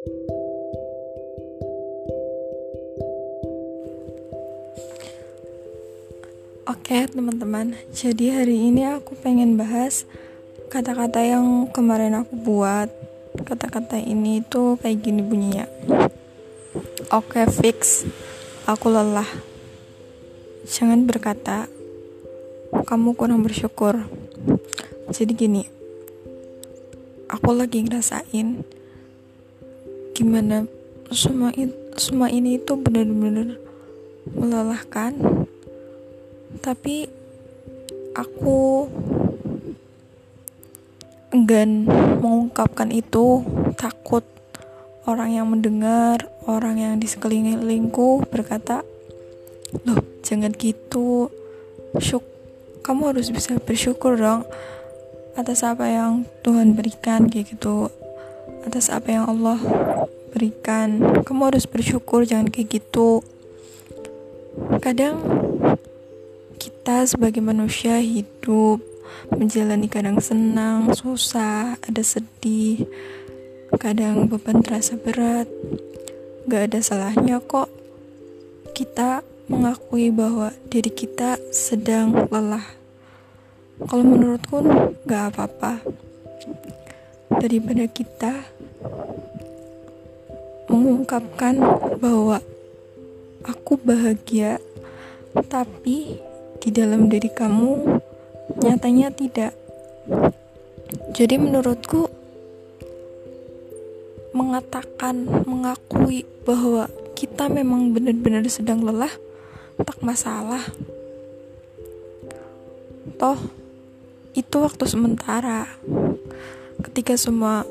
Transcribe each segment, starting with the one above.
Oke teman-teman, jadi hari ini aku pengen bahas kata-kata yang kemarin aku buat. Kata-kata ini tuh kayak gini bunyinya. Oke fix, aku lelah. Jangan berkata, kamu kurang bersyukur. Jadi gini, aku lagi ngerasain gimana semua, semua ini itu benar-benar melelahkan. Tapi aku enggan mengungkapkan itu. Takut orang yang mendengar orang yang di sekelilingku berkata loh jangan gitu. Syuk kamu harus bisa bersyukur dong atas apa yang Tuhan berikan kayak gitu. Atas apa yang Allah berikan kamu harus bersyukur jangan kayak gitu kadang kita sebagai manusia hidup menjalani kadang senang, susah, ada sedih, kadang beban terasa berat. Gak ada salahnya kok kita mengakui bahwa diri kita sedang lelah. Kalau menurutku gak apa-apa. Daripada kita mengungkapkan bahwa aku bahagia, tapi di dalam diri kamu nyatanya tidak. Jadi menurutku mengatakan, mengakui bahwa kita memang benar-benar sedang lelah tak masalah. Toh itu waktu sementara. Ketika semua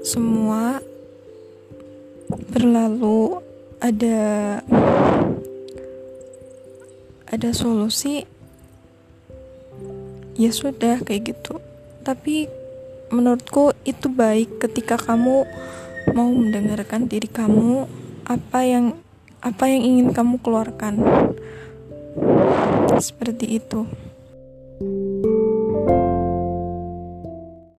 semua berlalu ada ada solusi? Ya sudah kayak gitu. Tapi menurutku itu baik ketika kamu mau mendengarkan diri kamu apa yang apa yang ingin kamu keluarkan. Seperti itu